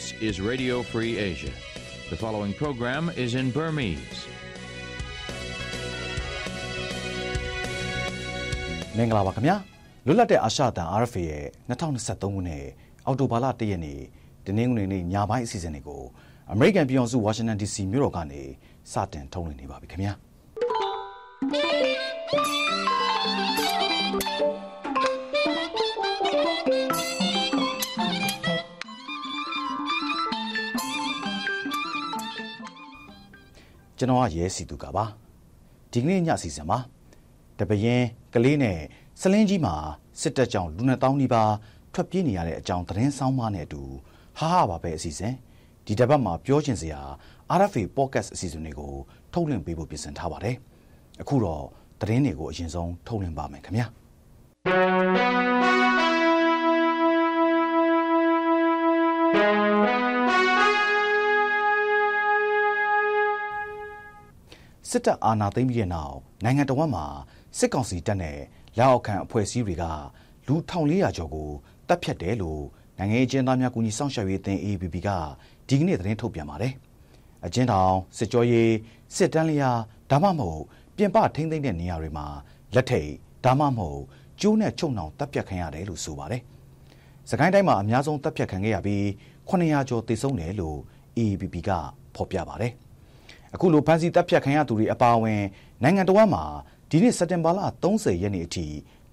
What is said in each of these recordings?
This is Radio Free Asia. The following program is in Burmese. မင်္ဂလာပါခင်ဗျာလွတ်လပ်တဲ့အာရှတန် RFA ရဲ့2023ခုနှစ်အောက်တိုဘာလ1ရက်နေ့တနင်္ဂနွေနေ့ညပိုင်းအစီအစဉ်တွေကိုအမေရိကန်ပြည်ထောင်စုဝါရှင်တန် DC မြို့တော်ကနေစတင်ထုတ်လွှင့်နေပါပြီခင်ဗျာ ကျွန်တော်ကရဲစီသူကပါဒီကနေ့ညအစီအစဉ်မှာတပရင်ကလေးနဲ့စလင်းကြီးမှာစစ်တပ်ကြောင့်လူနှစ်တောင်းနီးပါးထွက်ပြေးနေရတဲ့အကြောင်းသတင်းဆောင်မနဲ့အတူဟာဟာပါပဲအစီအစဉ်ဒီတစ်ပတ်မှာပြောချင်စရာ RFA podcast အစီအစဉ်တွေကိုထုတ်လွှင့်ပေးဖို့ပြင်ဆင်ထားပါတယ်အခုတော့သတင်းတွေကိုအရင်ဆုံးထုတ်လွှင့်ပါမယ်ခင်ဗျာ စစ်တပ်အာဏာသိမ်းပြီးတဲ့နောက်နိုင်ငံတော်ဝန်မှာစစ်ကောင်စီတပ်နဲ့လက်အောက်ခံအဖွဲ့အစည်းတွေကလူ1400ကျော်ကိုတပ်ဖြတ်တယ်လို့နိုင်ငံရေးအကျဉ်းသားများကူညီဆောင်ရှောက်ရေးအသင်း AAPP ကဒီကနေ့သတင်းထုတ်ပြန်ပါတယ်။အကျဉ်းထောင်စစ်ကြောရေးစစ်တမ်းလျာဒါမှမဟုတ်ပြင်ပထိမ့်သိမ့်တဲ့နေရာတွေမှာလက်ထိတ်ဒါမှမဟုတ်ကျိုးနဲ့ချုံနှောင်တပ်ဖြတ်ခံရတယ်လို့ဆိုပါတယ်။စကိုင်းတိုင်းမှာအများဆုံးတပ်ဖြတ်ခံခဲ့ရပြီး900ကျော်သေဆုံးတယ်လို့ AAPP ကဖော်ပြပါတယ်။ အခုလိုဖမ်းဆီးတပ်ဖြတ်ခံရသူတွေအပါအဝင် နိုင်ငံတော်မှာဒီနေ့စက်တင်ဘာလ30ရက်နေ့အထိ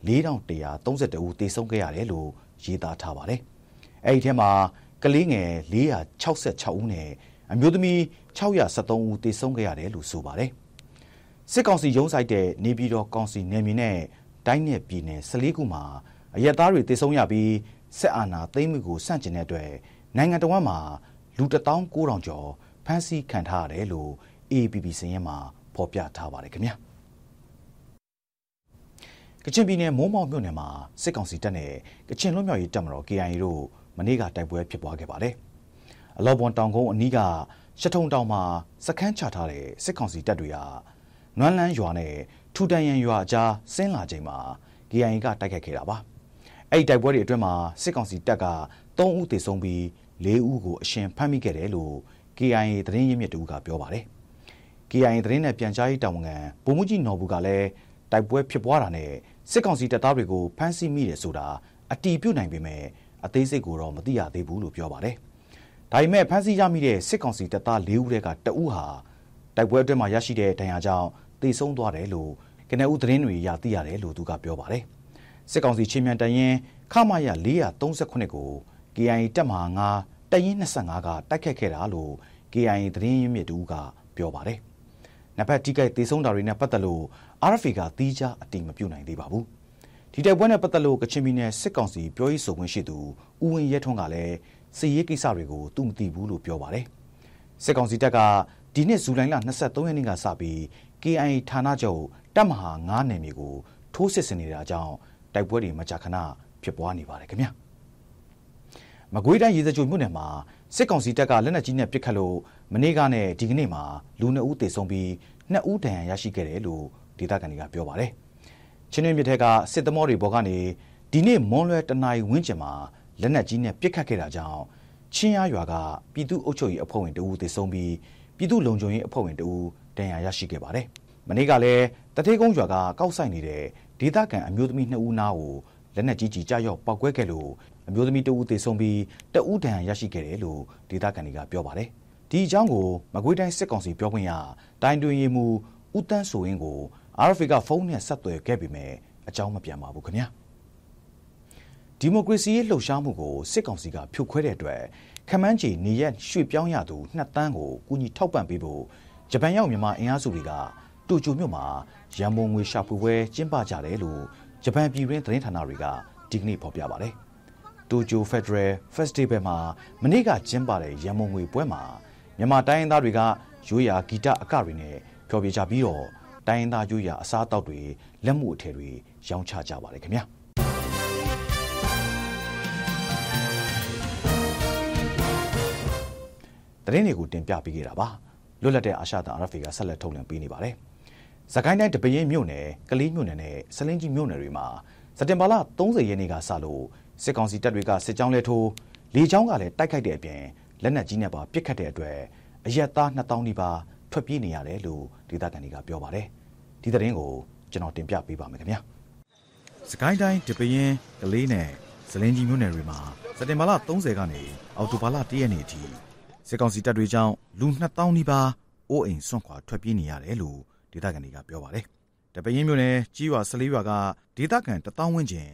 4132ဦးသေဆုံးခဲ့ရတယ်လို့ရေးသားထားပါတယ်။အဲဒီထဲမှာကလေးငယ်466ဦးနဲ့အမျိုးသမီး673ဦးသေဆုံးခဲ့ရတယ်လို့ဆိုပါတယ်။စစ်ကောင်စီရုံးဆိုင်တဲ့နေပြည်တော်ကောင်စီနယ်မြေနဲ့တိုင်းနယ်ပြည်နယ်14ခုမှာအရက်သားတွေသေဆုံးရပြီးစစ်အာဏာသိမ်းမှုကိုစန့်ကျင်တဲ့အတွက်နိုင်ငံတော်မှာလူ19000ကျော်ဖမ်းဆီးခံထားရတယ်လို့ AAPP စင်ရဲမှာဖော်ပြထားပါတယ်ခင်ဗျာ။ကချင်ပြည်နယ်မိုးမောက်မြို့နယ်မှာစစ်ကောင်စီတပ်နဲ့ကချင်လွတ်မြောက်ရေးတပ်မတော် KIA တို့မနေ့ကတိုက်ပွဲဖြစ်ပွားခဲ့ပါတယ်။အလောဘွန်တောင်ကုန်းအနီးကရှထုံတောင်မှာစခန်းချထားတဲ့စစ်ကောင်စီတပ်တွေဟာနွမ်းလန်းရွာနဲ့ထူတန်ရန်ရွာအကြားဆင်းလာချိန်မှာ KIA ကတိုက်ခိုက်ခဲ့တာပါ။အဲ့ဒီတိုက်ပွဲတွေအတွင်းမှာစစ်ကောင်စီတပ်က3ဦးသေဆုံးပြီး4ဦးကိုအရှင်ဖမ်းမိခဲ့တယ်လို့ KIA သတင်းရင်းမြစ်တူကပြောပါတယ်။ KIA သတင်းနဲ့ပြန်ကြားရေးတာဝန်ခံဗိုလ်မှူးကြီးနော်ဘူးကလည်းတိုက်ပွဲဖြစ်ပွားတာနဲ့စစ်ကောင်စီတပ်သားတွေကိုဖမ်းဆီးမိတယ်ဆိုတာအတီးပြုတ်နိုင်ပေမဲ့အသေးစိတ်ကိုတော့မသိရသေးဘူးလို့ပြောပါတယ်။ဒါပေမဲ့ဖမ်းဆီးရမိတဲ့စစ်ကောင်စီတပ်သား၄ဦးထဲကတဦးဟာတိုက်ပွဲအတွင်းမှာရရှိတဲ့ဒဏ်ရာကြောင့်သေဆုံးသွားတယ်လို့ကနေဦးသတင်းတွေရသိရတယ်လို့သူကပြောပါတယ်။စစ်ကောင်စီချင်းမြန်တရင်ခမရ438ကို KIA တပ်မဟာ9တရင်25ကတိုက်ခတ်ခဲ့တာလို့ KIA သတင်းရင်းမြစ်တူကပြောပါတယ်။ နှစ်ဖက်တိကျသေဆုံးတာတွေနဲ့ပတ်သက်လို့ RFA ကသီးခြားအတိမပြုတ်နိုင်သေးပါဘူး။ဒီတိုက်ပွဲနဲ့ပတ်သက်လို့ကချင်ပြည်နယ်စစ်ကောင်စီပြောရေးဆိုခွင့်ရှိသူဦးဝင်းရဲထွန်းကလည်းစစ်ရေးကိစ္စတွေကိုသူမသိဘူးလို့ပြောပါတယ်။စစ်ကောင်စီတပ်ကဒီနှစ်ဇူလိုင်လ23ရက်နေ့ကစပြီး KIA ဌာနချုပ်တပ်မဟာ9နယ်မြေကိုထိုးစစ်ဆင်နေတာကြောင့်တိုက်ပွဲတွေမကြာခဏဖြစ်ပွားနေပါတယ်ခင်ဗျာ။မကွေးတိုင်းရေစကြိုမြို့နယ်မှာစစ်ကောင်စီတပ်ကလက်နက်ကြီးနဲ့ပစ်ခတ်လို့ မနေ့ကနဲ့ဒီကနေ့မှာလူ2ဦးသေဆုံးပြီး2ဦးဒဏ်ရာရရှိခဲ့တယ်လို့ဒေသခံတွေကပြောပါတယ်။ချင်းတွင်းမြစ်ထက်ကစစ်သမောတွေဘော်ကနေဒီနေ့မွန်လွယ်တနာရီဝန်းကျင်မှာလက်နက်ကြီးနဲ့ပစ်ခတ်ခဲ့တာကြောင့်ချင်းရရွာကပြည်သူ့အုပ်ချုပ်ရေးအဖွဲ့ဝင်တဦးသေဆုံးပြီးပြည်သူ့လုံခြုံရေးအဖွဲ့ဝင်တဦးဒဏ်ရာရရှိခဲ့ပါတယ်။မနေ့ကလည်းတထေးကုန်းရွာကကောက်ဆိုင်နေတဲ့ဒေသခံအမျိုးသမီး2ဦးနားကိုလက်နက်ကြီးကြီးကြားရောက်ပောက်ကွဲခဲ့လို့အမျိုးသမီးတဦးသေဆုံးပြီးတဦးဒဏ်ရာရရှိခဲ့တယ်လို့ဒေသခံတွေကပြောပါတယ်။ ဒီအကြောင်းကိုမကွေးတိုင်းစစ်ကောင်စီပြောခွင့်ရတိုင်းတွင်ရေးမှူးဦးတန်းဆိုရင်ကို RFA ကဖုန်းနဲ့ဆက်သွယ်ခဲ့ပေမဲ့အကြောင်းမပြန်ပါဘူးခင်ဗျာဒီမိုကရေစီရေးလှုပ်ရှားမှုကိုစစ်ကောင်စီကဖြိုခွဲတဲ့အတွက်ခမန်းချီနေရက်ရွှေ့ပြောင်းရသူနှစ်တန်းကိုကူညီထောက်ပံ့ပေးဖို့ဂျပန်ရောက်မြန်မာအင်အားစုတွေကတူချိုမြို့မှာရန်ပုံငွေရှာဖွေပွဲကျင်းပကြတယ်လို့ဂျပန်ပြည်တွင်းသတင်းဌာနတွေကဒီကနေ့ဖော်ပြပါတယ်တိုကျိုဖက်ဒရယ်ဖက်စတီဗယ်မှာမနေ့ကကျင်းပတဲ့ရန်မုံငွေပွဲမှာ မြန်မာတိုင်းရင်းသားတွေကရိုးရာဂီတအကတွေနဲ့ဖျော်ဖြေကြပြီးတော့တိုင်းရင်းသားရိုးရာအစားအသောက်တွေလက်မှုအထည်တွေရောင်းချကြပါတယ်ခင်ဗျာတရင်တွေကိုတင်ပြပေးခဲ့တာပါလွတ်လပ်တဲ့အာရှတန် RFA ကဆက်လက်ထုတ်လွှင့်ပေးနေပါတယ်။စကိုင်းတိုင်းတပရင်မြို့နယ်ကလေးမြို့နယ်နဲ့စလင်းကြီးမြို့နယ်တွေမှာစက်တင်ဘာလ30ရက်နေ့ကစလို့စစ်ကောင်စီတပ်တွေကစစ်ကြောင်းလဲထိုးလေကြောင်းကလည်းတိုက်ခိုက်တဲ့အပြင် လက်နက်ကြီးနဲ့ပါပစ်ခတ်တဲ့အတွက်အရက်သား2000နီးပါးထွက်ပြေးနေရတယ်လို့ဒေသခံတွေကပြောပါတယ်ဒီသတင်းကိုကျွန်တော်တင်ပြပေးပါမယ်ခင်ဗျာစကိုင်းတိုင်းတပင်းကလေးနဲ့ဇလင်းကြီးမြို့နယ်တွေမှာစက်တင်ဘာလ30ကနေအောက်တိုဘာလ1ရက်နေ့အထိစစ်ကောင်စီတပ်တွေကြောင့်လူ2000နီးပါးအိုးအိမ်ဆွန့်ခွာထွက်ပြေးနေရတယ်လို့ဒေသခံတွေကပြောပါတယ်။တပင်းမြို့နယ်ကြီးရွာ14ရွာကဒေသခံ1000ဝန်းကျင်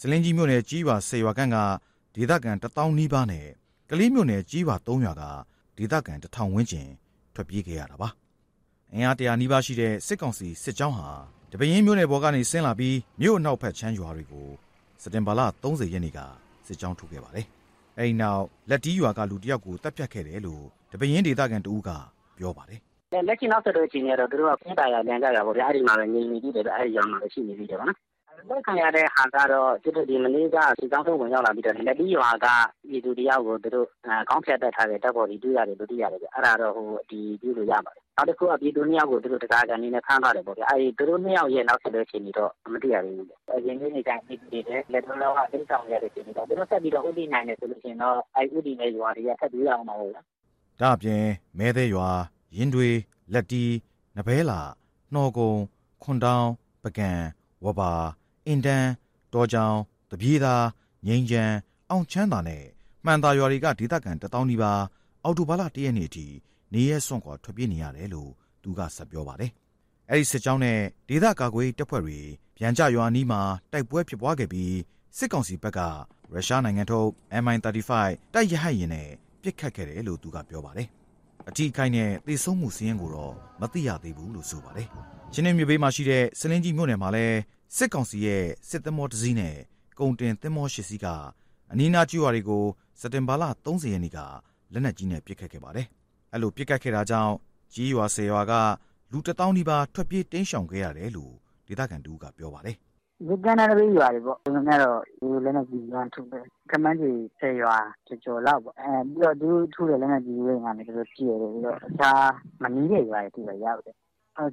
စလင်းကြီးမြို့နယ်ကြီးရွာ10ရွာခန့်ကဒေသခံ1000နီးပါးနဲ့ ကလေးမြို့နယ်ကြီးရွာ3ရွာကဒေသခံ1000ဝန်းကျင်ထွက်ပြေးခဲ့ရတာပါ။အင်အားတရာနီးပါးရှိတဲ့စစ်ကောင်စီစစ်ကြောင်းဟာတပင်းမြို့နယ်ဘော်ကနေဆင်းလာပြီးမြို့အနောက်ဘက်ချမ်းရွာတွေကိုစက်တင်ဘာလ30ရက်နေ့ကစစ်ကြောင်းထုတ်ခဲ့ပါတယ်။အဲဒီနောက်လက်တီးရွာကလူတယောက်ကိုတပ်ဖြတ်ခဲ့တယ်လို့တပင်းဒေသခံတဦးကပြောပါတယ်။လက်ရှိနောက်ဆက်တွဲအချိန်တွေတော့သူတို့ကပြင်းတာရပြန်ကြတာပေါ့ဗျာအဲ့ဒီမှာပဲငြိမ်နေပြီးတယ်အဲ့ဒီရောင်မှာရှိနေပြီးတယ်ဗောနော် လက်ခံရတဲ့ဟာကတော့သူတို့ဒီမလေးကစီကောင်းထုတ်ဝင်ရောက်လာပြီးတော့လက်ပြီးရွာကပြည်သူတယောက်ကိုသူတို့ခေါင်းဖြတ်တက်ထားတဲ့တပ်ပေါ်ဒီတွေ့ရတယ်လို့သိရတယ်ဗျအဲ့ဒါတော့ဟိုဒီပြုလို့ရပါတယ်နောက်တစ်ခုအပြည်သူနှစ်ယောက်ကိုသူတို့တရားကန်နေနဲ့ဖမ်းသွားတယ်ပေါ့ဗျအဲ့ဒီသူတို့နှစ်ယောက်ရဲ့နောက်ဆက်တွဲချိန်ပြီးတော့မသိရသေးဘူးအရင်နေ့တိုင်းပြည်သူတွေလက်တော်လောကတိဆောင်ရတဲ့ချိန်ပြီးတော့သူတို့ဆက်ပြီးတော့ဥတီနိုင်တယ်ဆိုလို့ရှိရင်တော့အဲ့ဥတီနဲ့ရွာတွေကဆက်ပြီးအောင်ပါဘူးလားဒါအပြင်မဲသေးရွာရင်းတွေလက်တီနဘဲလာနှော်ကုံခွန်တောင်ပကံဝဘာ အင်တန်တောချောင်းတပြေးသာငိမ့်ချံအောင်ချမ်းသာနဲ့မှန်သာရွာတွေကဒေသခံတထောင်နီးပါးအော်တိုဘာလတရက်နေ့အထိနေရဲစွန့်ခွာထွက်ပြေးနေရတယ်လို့သူကဆက်ပြောပါတယ်။အဲဒီစစ်ကြောင်းနဲ့ဒေသကာကွယ်တပ်ဖွဲ့တွေပြန်ကြရွာနီးမှာတိုက်ပွဲဖြစ်ပွားခဲ့ပြီးစစ်ကောင်စီဘက်ကရုရှားနိုင်ငံထုတ် MI35 တိုက်ရဟတ်ရင်နဲ့ပစ်ခတ်ခဲ့တယ်လို့သူကပြောပါတယ်။အထီးခိုင်းတဲ့သေဆုံးမှုစည်းရင်းကိုတော့မသိရသေးဘူးလို့ဆိုပါတယ်။ချင်းနေမြို့ဘေးမှာရှိတဲ့စလင်းကြီးမြို့နယ်မှာလည်း စစ်ကောင်စီရဲ့စစ်သမောတစည်းနဲ့ကုန်တင်သမောရှစ်စီးကအနီးနားကျွာတွေကိုစက်တင်ဘာလ30ရက်နေ့ကလက်နက်ကြီးနဲ့ပစ်ခတ်ခဲ့ပါတယ်။အဲ့လိုပစ်ခတ်ခဲ့တာကြောင့်ကြီးရွာဆယ်ရွာကလူတထောင်နီးပါးထွက်ပြေးတင်းရှောင်ခဲ့ရတယ်လို့ဒေသခံတူကပြောပါတယ်။ဒီကနရဘေးရွာတွေပေါ့။ဒီမှာတော့ဒီလက်နက်ကြီးရန်ထုတ်တယ်။ကမန်းကြီးဆယ်ရွာကြော်လောက်ပေါ့။အဲပြီးတော့သူထုတဲ့လက်နက်ကြီးတွေကနေတို့ကြည့်ရတယ်ပြီးတော့အခြားမနီးတဲ့ရွာတွေသူကရောက်တယ်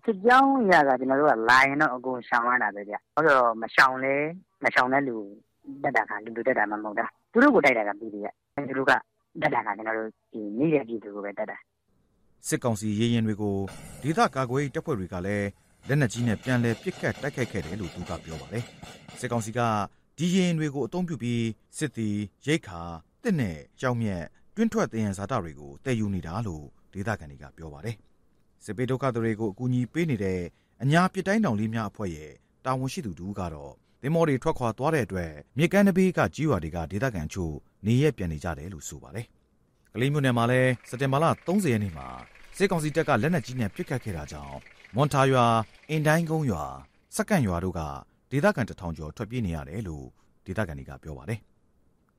စစ်ကြောင်းအရကကျွန်တော်တို့ကလာရင်တော့အကုန်ရှောင်ရတာပဲဗျ။ဟုတ်တော့မရှောင်လဲမရှောင်တဲ့လူတက်တာကလူလူတက်တာမှမဟုတ်တာ။သူတို့ကိုတိုက်တာကပြည်သူက။သူတို့ကတက်တာကကျွန်တော်တို့ဒီနေတဲ့ပြည်သူကိုပဲတက်တာ။စစ်ကောင်စီရေရင်တွေကိုဒေသကာကွယ်တပ်ဖွဲ့တွေကလည်းလက်နက်ကြီးနဲ့ပြန်လည်ပစ်ခတ်တိုက်ခိုက်ခဲ့တယ်လို့သူကပြောပါတယ်။စစ်ကောင်စီကဒီရင်တွေကိုအုံပြုပြီးစစ်သည်ရိတ်ခါတစ်နဲ့ကြောက်မြက်တွင်းထွက်တည်ရန်ဇာတာတွေကိုတည်ယူနေတာလို့ဒေသခံတွေကပြောပါတယ်။ စစ်ပေးဒုက္ခသည်တွေကိုအကူအညီပေးနေတဲ့အညာပြတိုင်းတောင်လေးများအဖွဲ့ရဲ့တာဝန်ရှိသူတူကတော့သင်္ဘောတွေထွက်ခွာသွားတဲ့အတွက်မြေကမ်းနဘေးကကြီးရွာတွေကဒေသခံချို့နေရက်ပြန်နေကြတယ်လို့ဆိုပါတယ်။ကလေးမျိုးနယ်မှာလည်းစက်တင်ဘာလ30ရက်နေ့မှာစစ်ကောင်စီတပ်ကလက်နက်ကြီးနဲ့ပစ်ခတ်ခဲ့တာကြောင့်မွန်တာရွာအင်တိုင်းကုန်းရွာစက္ကန့်ရွာတို့ကဒေသခံတထောင်ကျော်ထွက်ပြေးနေရတယ်လို့ဒေသခံတွေကပြောပါတယ်။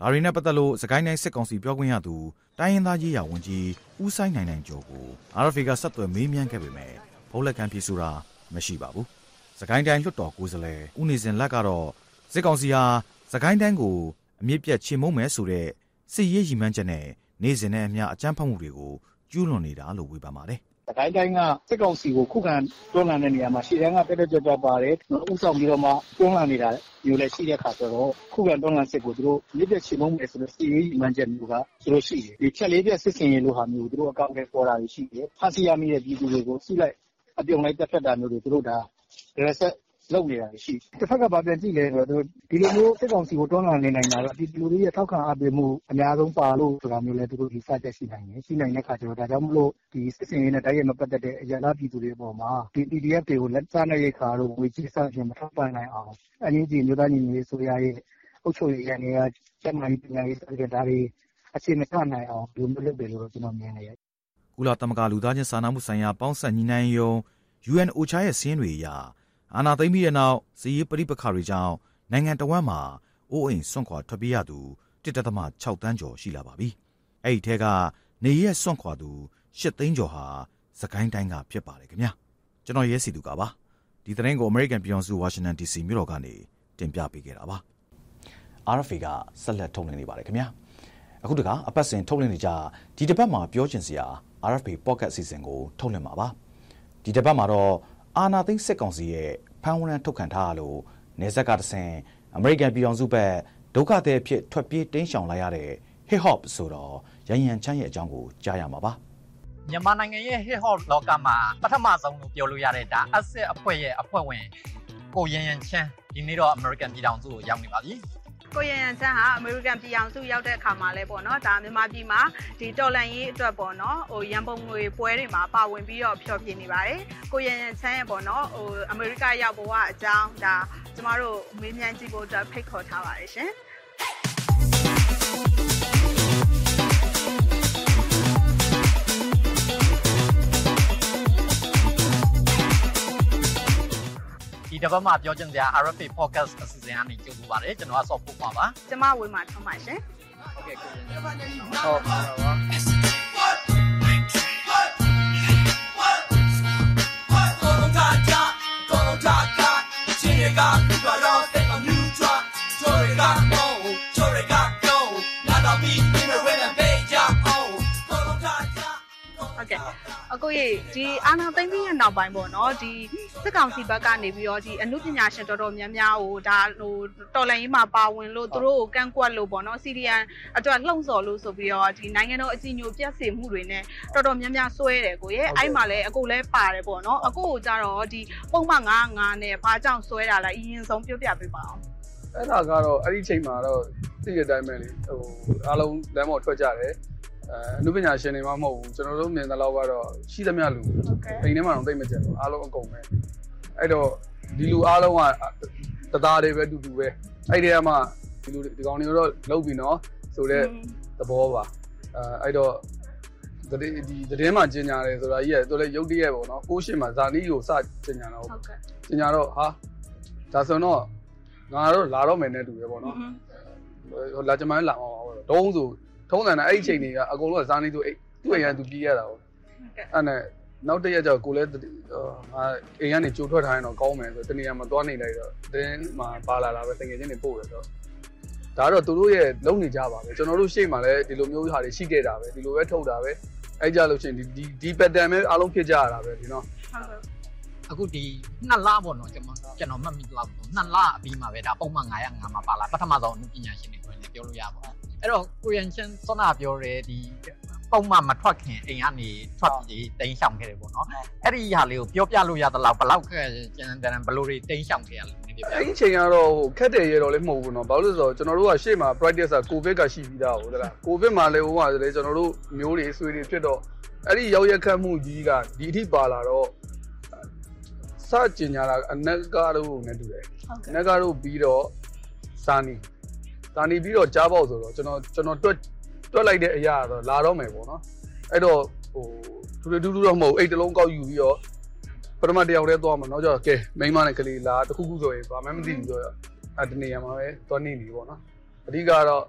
ဒါရီနဲ့ပတ်သက်လို့စကိုင်းတိုင်းစစ်ကောင်စီပြောခွင့်ရသူတိုင်းရင်းသားရေးရာဝန်ကြီးဦးဆိုင်နိုင်နိုင်ကျော်ကို RFA ကဆက်သွယ်မေးမြန်းခဲ့ပေမဲ့ဖုန်းလက်ခံဖြေဆိုတာမရှိပါဘူး။စကိုင်းတိုင်းလွှတ်တော်ကိုယ်စားလှယ်ဦးနေစင်လက်ကတော့စစ်ကောင်စီဟာစကိုင်းတိုင်းကိုအမြင့်ပြတ်ချေမှုန်းမယ်ဆိုတဲ့စစ်ရေးရည်မှန်းချက်နဲ့နေစဉ်နဲ့အမျှအကြမ်းဖက်မှုတွေကိုကျူးလွန်နေတာလို့ဝေဖန်ပါတယ်။။ စစ်ကိုင်းတိုင်းက စစ်ကောင်စီကို ခုခံတွန်းလှန်တဲ့နေရာမှာ ရှေ့တန်းက တက်တက်ကြွကြွပါတယ်။ဦးဆောင်ပြီးတော့မှ တွန်းလှန်နေတာမျိုးလည်း ရှိတဲ့အခါကျတော့ ခုခံတွန်းလှန်စစ်ကို သူတို့ အမြစ်ပြတ်ချေမှုန်းမယ်ဆိုတဲ့ စစ်ရေးရည်မှန်းချက်မျိုးက သူတို့ရှိတယ်။ဖြတ်လေးပြတ် စစ်ဆင်ရေးလိုဟာမျိုးကို သူတို့ အကောင်အထည်ဖော်တာတွေ ရှိတယ်။ဖမ်းဆီးရမိတဲ့ ပြည်သူတွေကို အစုလိုက်အပြုံလိုက် သတ်ဖြတ်တာမျိုးတွေ သူတို့ ဒါရစက် လုပ်နေတာတွေရှိတယ်။တစ်ဖက်က ဘာပြန်ကြည့်လဲဆိုတော့ ဒီလိုမျိုး စစ်ကောင်စီကို တွန်းလှန်နေနိုင်တာတော့ပြည်သူလူထုရဲ့ ထောက်ခံအားပေးမှု အများဆုံးပါလို့ ဆိုတာမျိုးလည်း သူတို့ ယူဆချက်ရှိနိုင်တယ်။ရှိနိုင်တဲ့အခါကျတော့ ဒါကြောင့်မို့လို့စစ်ဆင်ရေးနဲ့ တိုက်ရိုက်မပတ်သက်တဲ့ အရပ်သားပြည်သူတွေအပေါ်မှာ PDF တွေကို စားနပ်ရိက္ခာတို့ ငွေကြေး စသဖြင့် မထောက်ပံ့နိုင်အောင် NUG အမျိုးသားညီညွတ်ရေးအစိုးရရဲ့ အုပ်ချုပ်ရေးယန္တရား၊ကျန်းမာရေး၊ပညာရေး စသဖြင့် ဒါတွေ အခြေမချနိုင်အောင် ဒီလိုမျိုးလုပ်တယ်လို့ ကျနော်မြင်တယ်။ကုလသမဂ္ဂ လူသားချင်းစာနာမှုဆိုင်ရာ ပေါင်းစပ်ညှိနှိုင်းရေးရုံး UNOCHA ရဲ့ စာရင်းတွေအရ အာဏာသိမ်းပြီးတဲ့နောက်စီးရေးပဋိပက္ခတွေကြောင့်နိုင်ငံတော်ဝန်မှာအိုးအိမ်စွန့်ခွာထွက်ပြေးရသူ1.6တန်းကျော်ရှိလာပါပြီ။အဲ့ဒီထဲကနေရက်စွန့်ခွာသူ8သိန်းကျော်ဟာစကိုင်းတိုင်းကဖြစ်ပါတယ်ခင်ဗျာ။ကျွန်တော်ရဲစီသူကပါ။ဒီသတင်းကို American ပြည်တော်စု Washington DC မြို့တော်ကနေတင်ပြပေးခဲ့တာပါ။ RFA ကဆက်လက်ထုတ်လွှင့်နေပါတယ်ခင်ဗျာ။အခုတကအပတ်စဉ်ထုတ်လွှင့်နေကြဒီတစ်ပတ်မှာပြောချင်စရာ RFA Pocket အစီအစဉ်ကိုထုတ်လွှင့်မှာပါ။ဒီတစ်ပတ်မှာတော့ အာနာသိန်းစစ်ကောင်စီရဲ့ဖမ်းဝရမ်းထုတ်ခံထားရလို့နေဆက်ကတဆင်အမေရိကန်ပြည်ထောင်စုဘက်ဒုက္ခသည်အဖြစ်ထွက်ပြေးတင်းရှောင်လာရတဲ့ hip hop ဆိုတော့ရန်ရန်ချမ်းရဲ့အကြောင်းကိုကြားရမှာပါမြန်မာနိုင်ငံရဲ့ hip hop လောကမှာပထမဆုံးလို့ပြောလို့ရတဲ့ဒါ asset အဖွဲ့ရဲ့အဖွဲ့ဝင်ကိုရန်ရန်ချမ်းဒီနေ့တော့ American ပြည်ထောင်စုကိုရောက်နေပါပြီ ကိုရန်ရန်ချမ်းဟာအမေရိကန်ပြည်အောင်စုရောက်တဲ့အခါမှာလဲပေါ့နော်ဒါမြန်မာပြည်မှာဒီတော်လန်ရေးအတွက်ပေါ့နော်ဟိုရန်ပုံငွေပွဲတွေမှာပါဝင်ပြီးတော့ဖျော်ဖြေနေပါတယ်ကိုရန်ရန်ချမ်းရဲ့ပေါ့နော်ဟိုအမေရိကရောက်ဘဝအကြောင်းဒါကျမတို့မေးမြန်းကြည့်ဖို့အတွက်ဖိတ်ခေါ်ထားပါတယ်ရှင် ဒီတစ်ပတ်မှာပြောချင်စရာ RFA podcast အစီအစဉ်ကနေကြိုဆိုပါတယ်ကျွန်တော်ကဆော့ဖို့ပါပါကျမဝေမာထုံးပါရှင်ဟုတ်ကဲ့ကိုရန်ရန်ဟုတ်ပါပါ ဟုတ်ကဲ့အခုရေဒီအာနာသိမ့်ပြီးရဲ့နောက်ပိုင်းပေါ့နော်ဒီစစ်ကောင်စီဘက်ကနေပြီးတော့ဒီအမှုပညာရှင်တော်တော်များများဟိုဒါဟိုတော်လန်ရေးမှာပါဝင်လို့သူတို့ကိုကန့်ကွက်လို့ပေါ့နော်စီရီယန်အတွက်လှုံ့ဆော်လို့ဆိုပြီးတော့ဒီနိုင်ငံတော်အကြီးအကျယ်ပြတ်စေမှုတွေနဲ့တော်တော်များများဆွဲတယ်ကိုရဲ့အဲ့မှာလည်းအခုလည်းပါတယ်ပေါ့နော်အခုကိုကြတော့ဒီပုံမှန်95နဲ့ဘာကြောင့်ဆွဲတာလဲအရင်ဆုံးပြောပြပေးပါအောင်အဲ့ဒါကတော့အဲ့ဒီချိန်မှာတော့သိတဲ့အတိုင်းပဲလေဟိုအားလုံးလမ်းပေါ်ထွက်ကြတယ် အဲအနုပညာရှင်တွေမှမဟုတ်ဘူးကျွန်တော်တို့မြင်တဲ့လောက်ကတော့ရှိသမျှလူဟုတ်ကဲ့အိမ်ထဲမှာတော့သိမကြဘူးအားလုံးအကုန်ပဲအဲ့တော့ဒီလူအားလုံးကတသားတွေပဲတူတူပဲအဲ့ဒီကမှဒီလူဒီကောင်တွေတော့လုံးပြီနော်ဆိုတော့သဘောပါအဲအဲ့တော့ဒီဒီသတင်းမှာကျင်ညာတယ်ဆိုတာကြီးကသူလည်းရုပ်တရက်ပေါ့နော်ကိုရှင်းမှာဇာနီးကိုစကျင်ညာတော့ဟုတ်ကဲ့ကျင်ညာတော့ဟာဒါဆိုတော့ငါတော့လာတော့မယ်နဲ့တူပဲပေါ့နော်ဟိုလာကြမ်းလာမှာပါတော့ဒုံးဆို ထုံးတယ်နဲ့အဲ့ဒီချိန်တွေကအကုန်လုံးကစားနေသူအဲ့သူ့အိမ်ကသူပြေးရတာပေါ့အဲ့နဲ့နောက်တစ်ရက်ကျတော့ကိုလည်းငါအိမ်ကနေကြိုထွက်ထားရင်တော့ကောင်းမယ်ဆိုတနေရာမှာသွားနေလိုက်တော့တင်းမှာပါလာတာပဲတကယ်ချင်းနေပို့တယ်တော့ဒါတော့သူတို့ရဲ့လုံနေကြပါပဲကျွန်တော်တို့ရှေ့မှာလည်းဒီလိုမျိုးဟာတွေရှိခဲ့တာပဲဒီလိုပဲထုတ်တာပဲအဲ့ကြလို့ချင်းဒီဒီဒီ pattern ပဲအားလုံးဖြစ်ကြရတာပဲဒီနော်ဟုတ်ကဲ့အခုဒီနှစ်လပေါ့နော်ကျွန်တော်ကျွန်တော်မှတ်မိလောက်ပေါ့နှစ်လအပြီးမှာပဲဒါပုံမှန်905မှာပါလာပထမဆုံးအမှုပညာရှင်တွေဆိုရင်လည်းပြောလို့ရပါဘူး အဲ့တော့ကိုရန်ချန်စောနာပြောတယ်ဒီပုံမှန်မထွက်ခင်အိမ်ကနေထွက်ပြီးတိန်းရှောင်ခဲ့တယ်ပေါ့နော်အဲ့ဒီဟာလေးကိုပြောပြလို့ရသလောက်ဘယ်လောက်ခဲ့ကျန်တယ်ဘယ်လိုတွေတိန်းရှောင်ခဲ့ရလဲနည်းပြောပြအဲ့ဒီချိန်ကတော့ဟိုခက်တယ်ရတော့လည်းမဟုတ်ဘူးနော်ဘာလို့လဲဆိုတော့ကျွန်တော်တို့ကရှေ့မှာ practice က covid ကရှိပြီးသားဟုတ်သလား covid မှာလည်းဟိုကလည်းကျွန်တော်တို့မျိုးတွေဆွေတွေဖြစ်တော့အဲ့ဒီရောက်ရက်ခတ်မှုကြီးကဒီအထိပါလာတော့စကြင်ညာတာအနက်ကတော့နဲ့တူတယ်ဟုတ်အကဲ့နက်ကတော့ပြီးတော့စာနီ လာနေပြီးတော့ကြားပေါက်ဆိုတော့ကျွန်တော်ကျွန်တော်တွက်တွက်လိုက်တဲ့အရာတော့လာတော့မယ်ပေါ့နော်အဲ့တော့ဟိုဒူဒူဒူတော့မဟုတ်အိတ်တလုံးကောက်ယူပြီးတော့ပထမတစ်ယောက်တည်းသွားမှာနောက်ကျတော့ကဲမိန်းမနဲ့ကလေးလာတခုခုဆိုရင်ဘာမှမသိဘူးဆိုတော့အဲ့ဒီနေရာမှာပဲသွားနေပြီပေါ့နော်အဓိကတော့